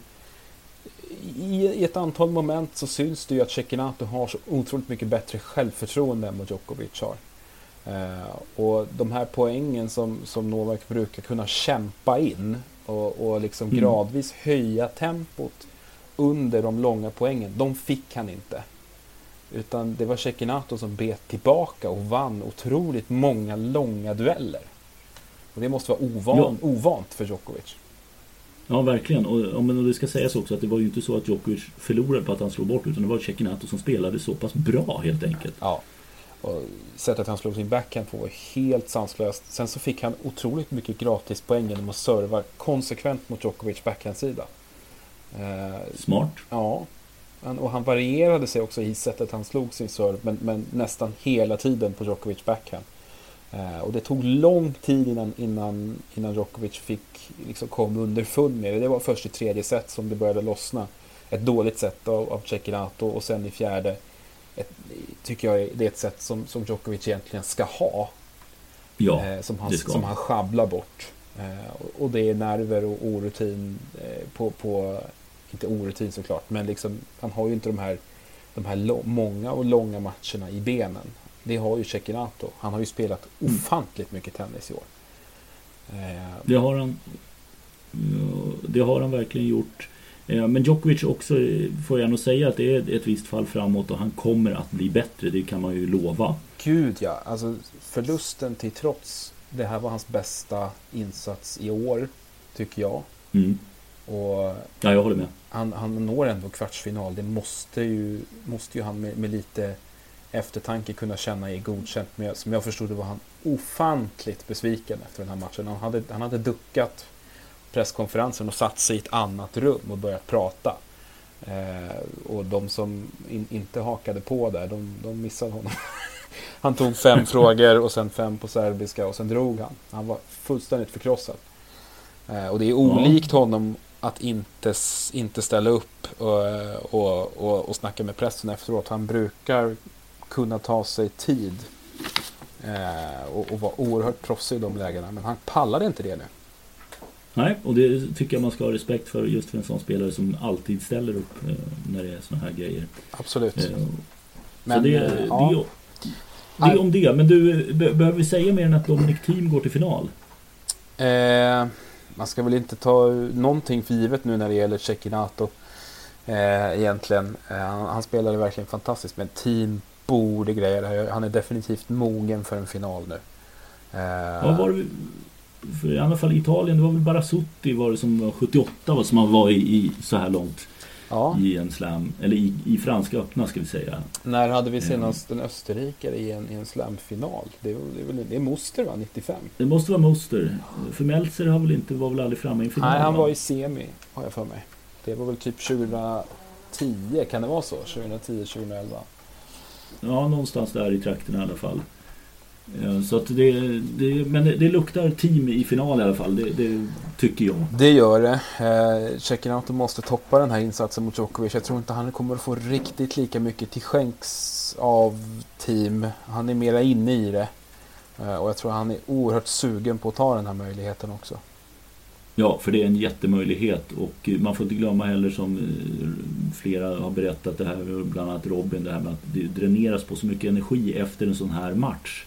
i, ett antal moment så syns det ju att Cecchinato har så otroligt mycket bättre självförtroende än vad Djokovic har. Eh, och de här poängen som, som Novak brukar kunna kämpa in och, och liksom mm. gradvis höja tempot under de långa poängen, de fick han inte. Utan det var Cecchinato som bet tillbaka och vann otroligt många långa dueller. Och det måste vara ovan, ja. ovant för Djokovic. Ja, verkligen. Och, men det ska sägas också att det var ju inte så att Djokovic förlorade på att han slog bort utan det var Cecchinato som spelade så pass bra helt enkelt. Ja. Och sättet han slog sin backhand på var helt sanslöst. Sen så fick han otroligt mycket gratispoäng genom att serva konsekvent mot Djokovic backhandsida. Eh, Smart. Ja. Och han varierade sig också i sättet han slog sin serve, men, men nästan hela tiden på Djokovic backhand. Eh, och det tog lång tid innan, innan, innan Djokovic fick liksom kom underfund med det. Det var först i tredje set som det började lossna. Ett dåligt set av, av Cecchinato och sen i fjärde ett, tycker jag det är ett sätt som, som Djokovic egentligen ska ha. Ja, eh, som, han, som han schabblar bort. Eh, och det är nerver och orutin eh, på, på, inte orutin såklart, men liksom, han har ju inte de här, de här många och långa matcherna i benen. Det har ju Cecchinato. Han har ju spelat mm. ofantligt mycket tennis i år. Eh, det har han. Det har han verkligen gjort. Eh, men Djokovic också eh, får jag nog säga att det är ett visst fall framåt och han kommer att bli bättre. Det kan man ju lova. Gud ja, alltså förlusten till trots. Det här var hans bästa insats i år, tycker jag. Mm. Och ja, jag håller med. Han, han når ändå kvartsfinal. Det måste ju, måste ju han med, med lite eftertanke kunna känna är godkänt. Men som jag förstod det var han ofantligt besviken efter den här matchen. Han hade, han hade duckat presskonferensen och satt sig i ett annat rum och börjat prata. Eh, och de som in, inte hakade på där, de, de missade honom. [LAUGHS] han tog fem [LAUGHS] frågor och sen fem på serbiska och sen drog han. Han var fullständigt förkrossad. Eh, och det är olikt honom att inte, inte ställa upp och, och, och, och snacka med pressen efteråt. Han brukar kunna ta sig tid eh, och, och vara oerhört proffsig i de lägena. Men han pallade inte det nu. Nej, och det tycker jag man ska ha respekt för just för en sån spelare som alltid ställer upp eh, när det är såna här grejer. Absolut. Eh, Men, det, eh, ja. det, det är om det. Men du, behöver vi säga mer än att Dominic Team går till final? Eh, man ska väl inte ta någonting för givet nu när det gäller Cecchinato. Eh, egentligen. Eh, han, han spelade verkligen fantastiskt. Men Team borde greja det här. Han är definitivt mogen för en final nu. Eh, ja, var för i alla fall i Italien, det var väl bara Sutti var det som var 78 var som han var i, i så här långt. Ja. I en slam, eller i, i franska öppna ska vi säga. När hade vi senast en österrikare i en, i en slamfinal? Det det, det är Moster va, 95? Det måste vara Moster. För Meltzer har väl inte, var väl aldrig framme i en final? Nej, han var i semi har jag för mig. Det var väl typ 2010, kan det vara så? 2010, 2011? Ja, någonstans där i trakten i alla fall. Så att det, det, men det luktar team i final i alla fall, det, det tycker jag. Det gör det. Eh, Tjeckien måste toppa den här insatsen mot Djokovic. Jag tror inte han kommer att få riktigt lika mycket till skänks av team. Han är mera inne i det. Eh, och jag tror han är oerhört sugen på att ta den här möjligheten också. Ja, för det är en jättemöjlighet och man får inte glömma heller som eh, flera har berättat det här, bland annat Robin, det här med att det dräneras på så mycket energi efter en sån här match.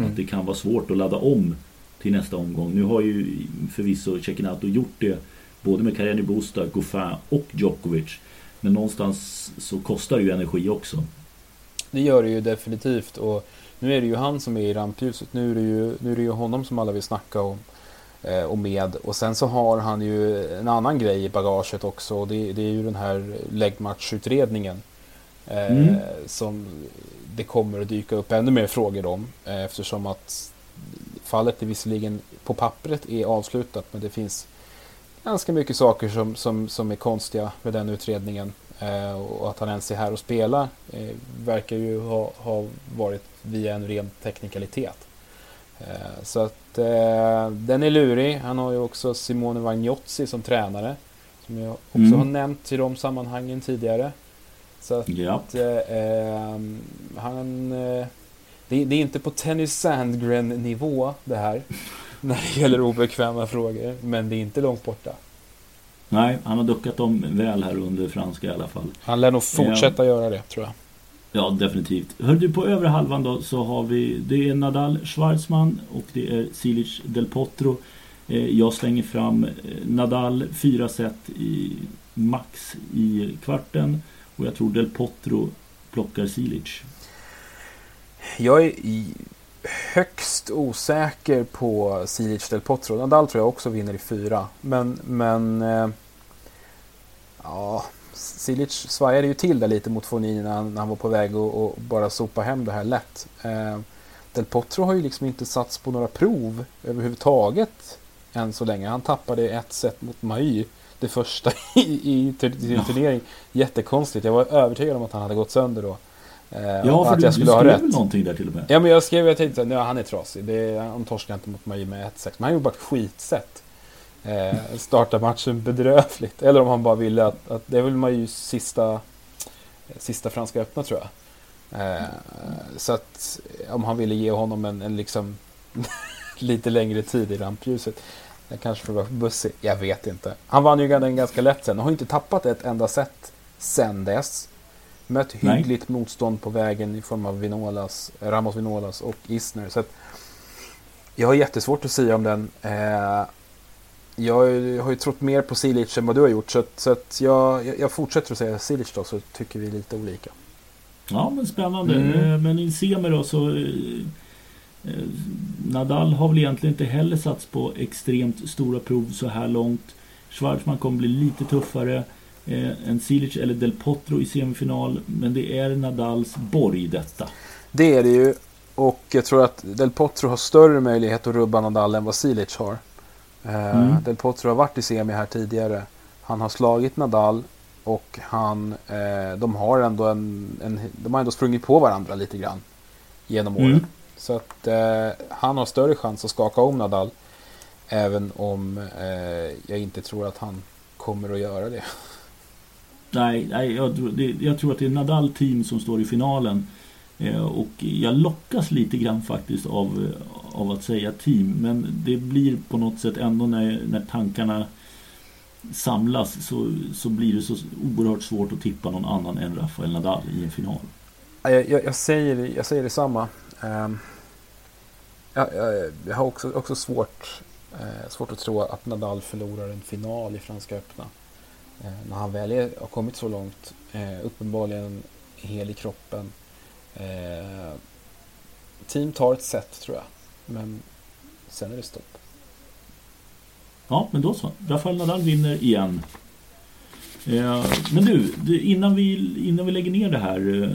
Mm. Att det kan vara svårt att ladda om till nästa omgång. Nu har ju förvisso Cecchinato gjort det både med Carreni Busta, Goffin och Djokovic. Men någonstans så kostar det ju energi också. Det gör det ju definitivt och nu är det ju han som är i rampljuset. Nu är det ju, nu är det ju honom som alla vill snacka om eh, och med. Och sen så har han ju en annan grej i bagaget också. Och det, det är ju den här läggmatchutredningen. Eh, mm. Som det kommer att dyka upp ännu mer frågor om. Eh, eftersom att fallet är visserligen på pappret är avslutat. Men det finns ganska mycket saker som, som, som är konstiga med den utredningen. Eh, och att han ens är här och spelar eh, verkar ju ha, ha varit via en ren teknikalitet. Eh, så att den är lurig. Han har ju också Simone Vagnozzi som tränare. Som jag också mm. har nämnt i de sammanhangen tidigare. Så att yep. Eh, ehm, han... Eh, det, det, är inte på Tennis Sandgren nivå det här. [LAUGHS] När det gäller obekväma frågor. Men det är inte långt borta. Nej, han har duckat dem väl här under franska i alla fall. Han lär nog fortsätta ja. göra det tror jag. Ja, definitivt. Hör du, på övre halvan då så har vi det är Nadal Schwarzman och det är Silic Del Potro. Eh, jag slänger fram eh, Nadal fyra set i max i kvarten och jag tror Del Potro plockar Silic. Jag är högst osäker på Silic Del Potro. Nadal tror jag också vinner i fyra. Men, men eh, ja, Silic svajade ju till där lite mot Fognini när han, när han var på väg att bara sopa hem det här lätt. Eh, Del Potro har ju liksom inte satts på några prov överhuvudtaget än så länge. Han tappade ett set mot Mahy, det första [LAUGHS] i, i, i turnering. Jättekonstigt. Jag var övertygad om att han hade gått sönder då. Eh, ja, för att du, jag skulle du skrev ha rätt. någonting där till och med. Ja, men jag skrev, jag tänkte att han är trasig. Det, han torskar inte mot mig med 1-6. Men han gjorde bara ett skitsätt. Eh, [LAUGHS] starta matchen bedrövligt. Eller om han bara ville att, att det vill man ju sista, sista Franska öppna tror jag. Eh, så att om han ville ge honom en, en liksom [LAUGHS] lite längre tid i rampljuset. Jag kanske får bussig. Jag vet inte. Han vann ju den ganska lätt sen. Han har inte tappat ett enda set sen dess. Mött hyggligt Nej. motstånd på vägen i form av Vinolas, Ramos Vinolas och Isner. Så jag har jättesvårt att säga om den. Eh, jag har ju trott mer på Silic än vad du har gjort. Så, att, så att jag, jag fortsätter att säga Silic då, så tycker vi lite olika. Ja, men spännande. Mm. Eh, men i semi då så... Eh, Nadal har väl egentligen inte heller satts på extremt stora prov så här långt. Schwarzman kommer bli lite tuffare eh, än Silic eller Del Potro i semifinal. Men det är Nadals borg detta. Det är det ju. Och jag tror att Del Potro har större möjlighet att rubba Nadal än vad Silic har. Eh, mm. Del Potro har varit i semi här tidigare. Han har slagit Nadal och han, de har ändå en, en, de har ändå sprungit på varandra lite grann genom åren. Mm. Så att eh, han har större chans att skaka om Nadal. Även om eh, jag inte tror att han kommer att göra det. Nej, nej jag, det, jag tror att det är Nadal team som står i finalen. Eh, och jag lockas lite grann faktiskt av, av att säga team. Men det blir på något sätt ändå när, när tankarna samlas så, så blir det så oerhört svårt att tippa någon annan än Rafael Nadal i en final. Jag, jag, jag säger, jag säger detsamma. Um, jag, jag, jag har också, också svårt, eh, svårt att tro att Nadal förlorar en final i Franska öppna. Eh, när han väl är, har kommit så långt, eh, uppenbarligen hel i kroppen. Eh, team tar ett set tror jag, men sen är det stopp. Ja, men då så. Rafael Nadal vinner igen. Men du, innan vi, innan vi lägger ner det här eh,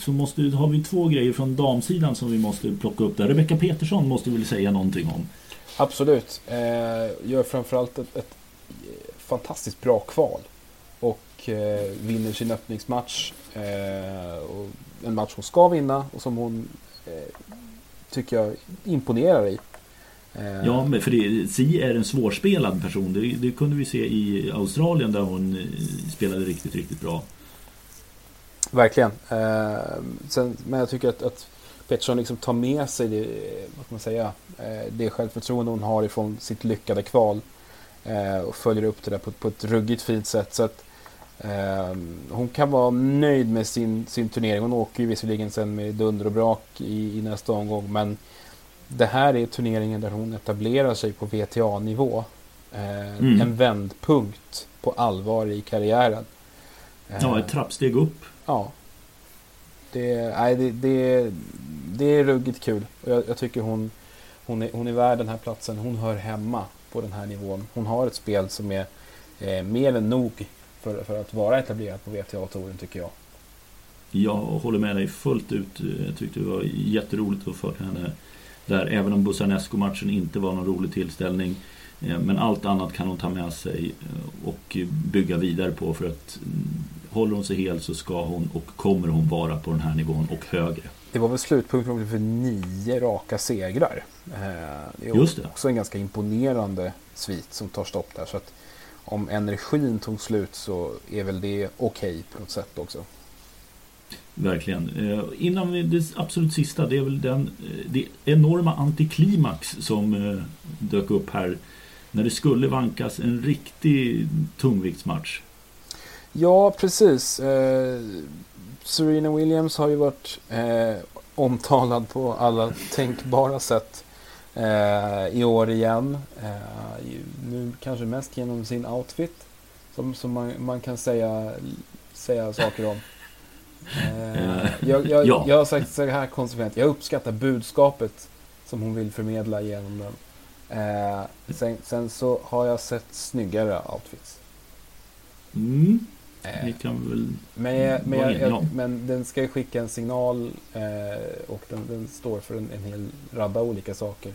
så måste, har vi två grejer från damsidan som vi måste plocka upp där. Rebecca Petersson måste vi väl säga någonting om? Absolut. Eh, gör framförallt ett, ett eh, fantastiskt bra kval. Och eh, vinner sin öppningsmatch. Eh, och en match hon ska vinna och som hon eh, tycker jag imponerar i. Eh, ja, men för det, Si är en svårspelad person. Det, det, kunde vi se i Australien där hon eh, spelade riktigt, riktigt bra. Verkligen. Eh, sen, men jag tycker att, att Pettersson liksom tar med sig det, vad man säga, eh, det självförtroende hon har ifrån sitt lyckade kval. Eh, och följer upp det där på, på ett ruggigt fint sätt. Så att, eh, hon kan vara nöjd med sin, sin turnering. Hon åker ju visserligen sen med dunder och brak i, i nästa omgång. Men det här är turneringen där hon etablerar sig på VTA-nivå. Eh, mm. En vändpunkt på allvar i karriären. Ja, ett trappsteg upp. Ja. Det, nej, det, det, det är ruggigt kul. Jag, jag tycker hon, hon, är, hon är värd den här platsen. Hon hör hemma på den här nivån. Hon har ett spel som är eh, mer än nog för, för att vara etablerad på VTA-touren tycker jag. Jag håller med dig fullt ut. Jag tyckte det var jätteroligt att följa henne där. Även om Busanesco-matchen inte var någon rolig tillställning. Eh, men allt annat kan hon ta med sig eh, och bygga vidare på för att mm, håller hon sig hel så ska hon och kommer hon vara på den här nivån och högre. Det var väl slutpunkten för nio raka segrar. Eh, det är Just det. också en ganska imponerande svit som tar stopp där. Så att om energin tog slut så är väl det okej okay på något sätt också. Verkligen. Eh, innan vi, det absolut sista, det är väl den eh, det enorma antiklimax som eh, dök upp här när det skulle vankas en riktig tungviktsmatch. Ja, precis. Eh, Serena Williams har ju varit eh, omtalad på alla tänkbara sätt eh, i år igen. Eh, nu kanske mest genom sin outfit som, som man, man kan säga, säga saker om. Eh, jag, jag, ja. jag har sagt så här konsekvent, jag uppskattar budskapet som hon vill förmedla genom den. Eh, sen, sen, så har jag sett snyggare outfits. Mm. Eh, det kan väl men, jag, men, jag, jag, men den ska ju skicka en signal eh, och den, den, står för en, en hel radda olika saker.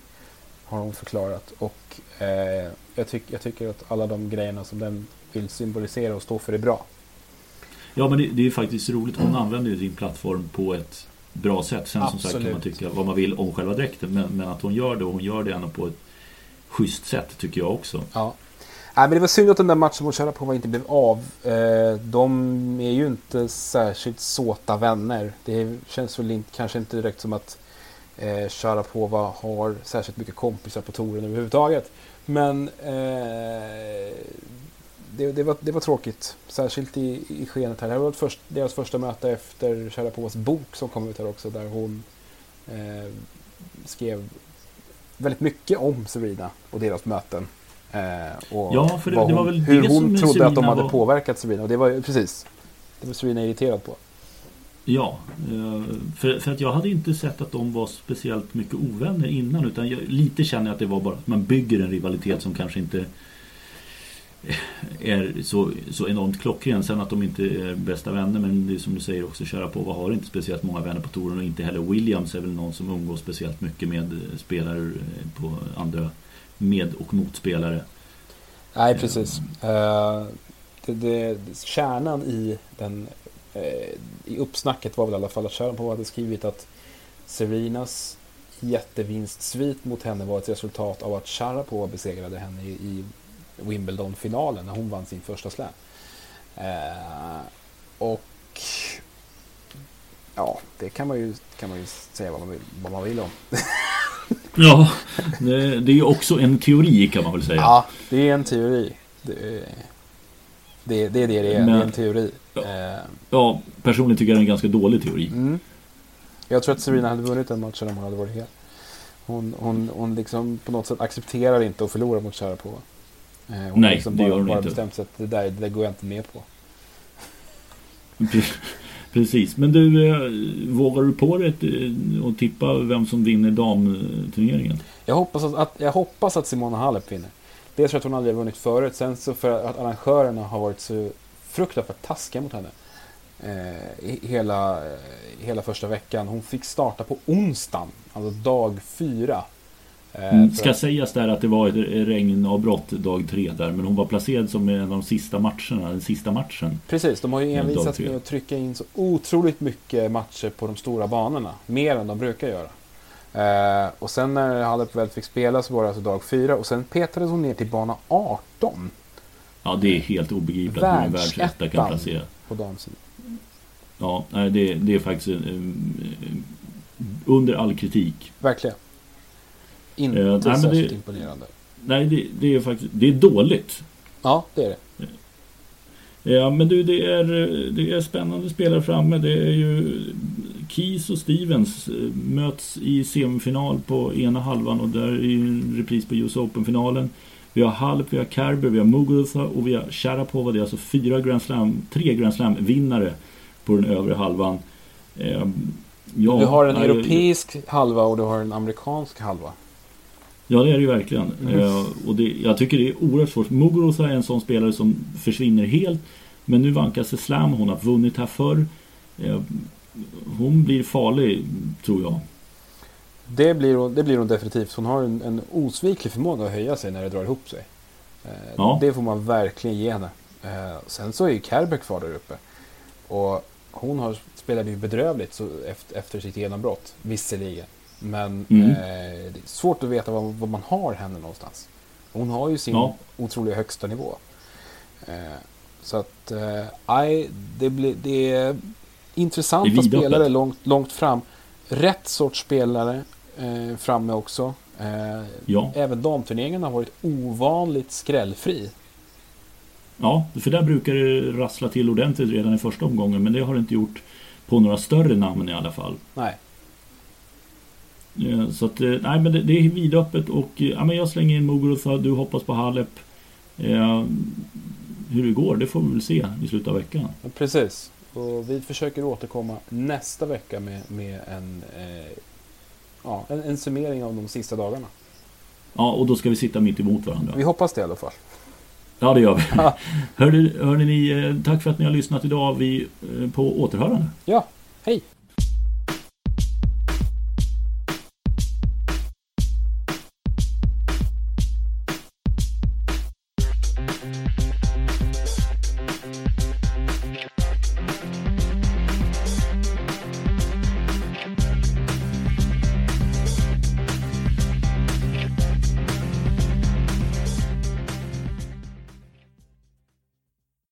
Har hon förklarat. Och eh, jag, tyck, jag tycker att alla de grejerna som den vill symbolisera och stå för är bra. Ja men det, det är faktiskt roligt. Hon använder ju sin plattform på ett bra sätt. Sen Absolut. som sagt kan man tycka vad man vill om själva dräkten. Men, men att hon gör det och hon gör det ändå på ett schysst sätt tycker jag också. Ja. Nej, men det var synd att den där matchen mot Sharapova inte blev av. Eh, de är ju inte särskilt såta vänner. Det känns väl inte, kanske inte direkt som att eh, Sharapova har särskilt mycket kompisar på touren överhuvudtaget. Men eh, det, det, var, det var tråkigt. Särskilt i, i skenet här. Det här var först, deras första möte efter Sharapovas bok som kom ut här också. Där hon eh, skrev väldigt mycket om Serena och deras möten. Eh, och ja, för det, hon, det var väl hur hon trodde Serena att de hade var... påverkat Serena. Och det var precis, det var Serena irriterad på. Ja, eh, för, för att jag hade inte sett att de var speciellt mycket ovänner innan utan jag, lite känner jag att det var bara att man bygger en rivalitet som kanske inte är så, så enormt klockren. Sen att de inte är bästa vänner men det är som du säger också köra på. Vad har inte speciellt många vänner på touren och inte heller Williams är väl någon som umgås speciellt mycket med spelare på andra med och motspelare. Nej precis. Uh, det, det, kärnan i, den, uh, i uppsnacket var väl i alla fall att Sharapova hade skrivit att Serenas jättevinstsvit mot henne var ett resultat av att Sharapova besegrade henne i, i Wimbledon-finalen när hon vann sin första slam. Eh, och ja, det kan man ju, kan man ju säga vad man vill, vad man vill om. [LAUGHS] ja, det, det är också en teori kan man väl säga. Ja, det är en teori. Det är det, det, är, det, det är. Men, det är en teori. Ja, eh, ja, personligen tycker jag det är en ganska dålig teori. Mm. Jag tror att Serena hade vunnit den matchen om hon hade varit hel. Hon, hon, hon liksom på något sätt accepterar inte att förlora mot Sharapova. Eh, hon Nej, liksom det gör hon bara inte. bestämt sig att det där, det där går jag inte med på. Precis, men du, eh, vågar du på dig och eh, tippa vem som vinner damturneringen? Jag hoppas att, att, jag hoppas att Simona Halep vinner. Dels för att hon aldrig har vunnit förut, sen så för att arrangörerna har varit så fruktansvärt taskiga mot henne. Eh, hela, hela första veckan. Hon fick starta på onsdagen, alltså dag fyra. Eh, mm, ska sägas där att det var ett regnavbrott dag tre där Men hon var placerad som en av de sista matcherna Den sista matchen. Precis, de har ju envisats med att trycka in så otroligt mycket matcher på de stora banorna Mer än de brukar göra. Eh, Och sen när Halep väl fick spela så var det alltså dag fyra Och sen petades hon ner till bana 18 Ja det är helt obegripligt att en världsetta kan placera. på damsidan Ja, det, det är faktiskt under all kritik. Verkligen inte uh, särskilt det, imponerande. nej det, det, är faktiskt det är dåligt. Ja, det är det. Ja, men du, det är, det är spännande spelare framme. Det är ju Keys och Stevens eh, möts i semifinal på ena halvan och där är ju en repris på US Open-finalen. Vi har Halp, vi har Kerber, vi har Muguruza och vi har Sharapova. Det är alltså fyra Grand Slam, tre Grand Slam-vinnare på den övre halvan. Eh, ja, du har en europeisk halva och du har en amerikansk halva. Ja, det är det ju verkligen. Mm. Eh, och det, jag tycker det är oerhört svårt. Muguruza är en sån spelare som försvinner helt. Men nu vankas det slam. Hon har vunnit här förr. Eh, hon blir farlig, tror jag. Det blir, hon, det blir hon definitivt. Hon har en, en osviklig förmåga att höja sig när det drar ihop sig. Eh, ja. Det får man verkligen ge henne. Eh, sen så är ju Kerber kvar där uppe. Och hon har, spelade ju bedrövligt efter, efter sitt genombrott, visserligen. Men mm. eh, det är svårt att veta var, var, man har henne någonstans. Hon har ju sin ja. otroliga högsta nivå. Eh, så att, eh, det, blir, det är intressanta det spelare långt, långt fram. Rätt sorts spelare eh, framme också. Eh, ja. Även damturneringen har varit ovanligt skrällfri. Ja, för där brukar det rassla till ordentligt redan i första omgången. Men det har det inte gjort på några större namn i alla fall. Nej. Så att, eh, nej men det, det är vidöppet och eh, ja, men jag slänger in Muguruza, du hoppas på Halep. Eh, hur det går, det får vi väl se i slutet av veckan. Precis. Och vi försöker återkomma nästa vecka med, med en, eh, ja, en, en summering av de sista dagarna. Ja, och då ska vi sitta mitt emot varandra. Vi hoppas det i alla fall. Ja, det gör vi. Ja. Hörde, hörde ni, eh, tack för att ni har lyssnat idag. Vi eh, på återhörande. Ja, hej!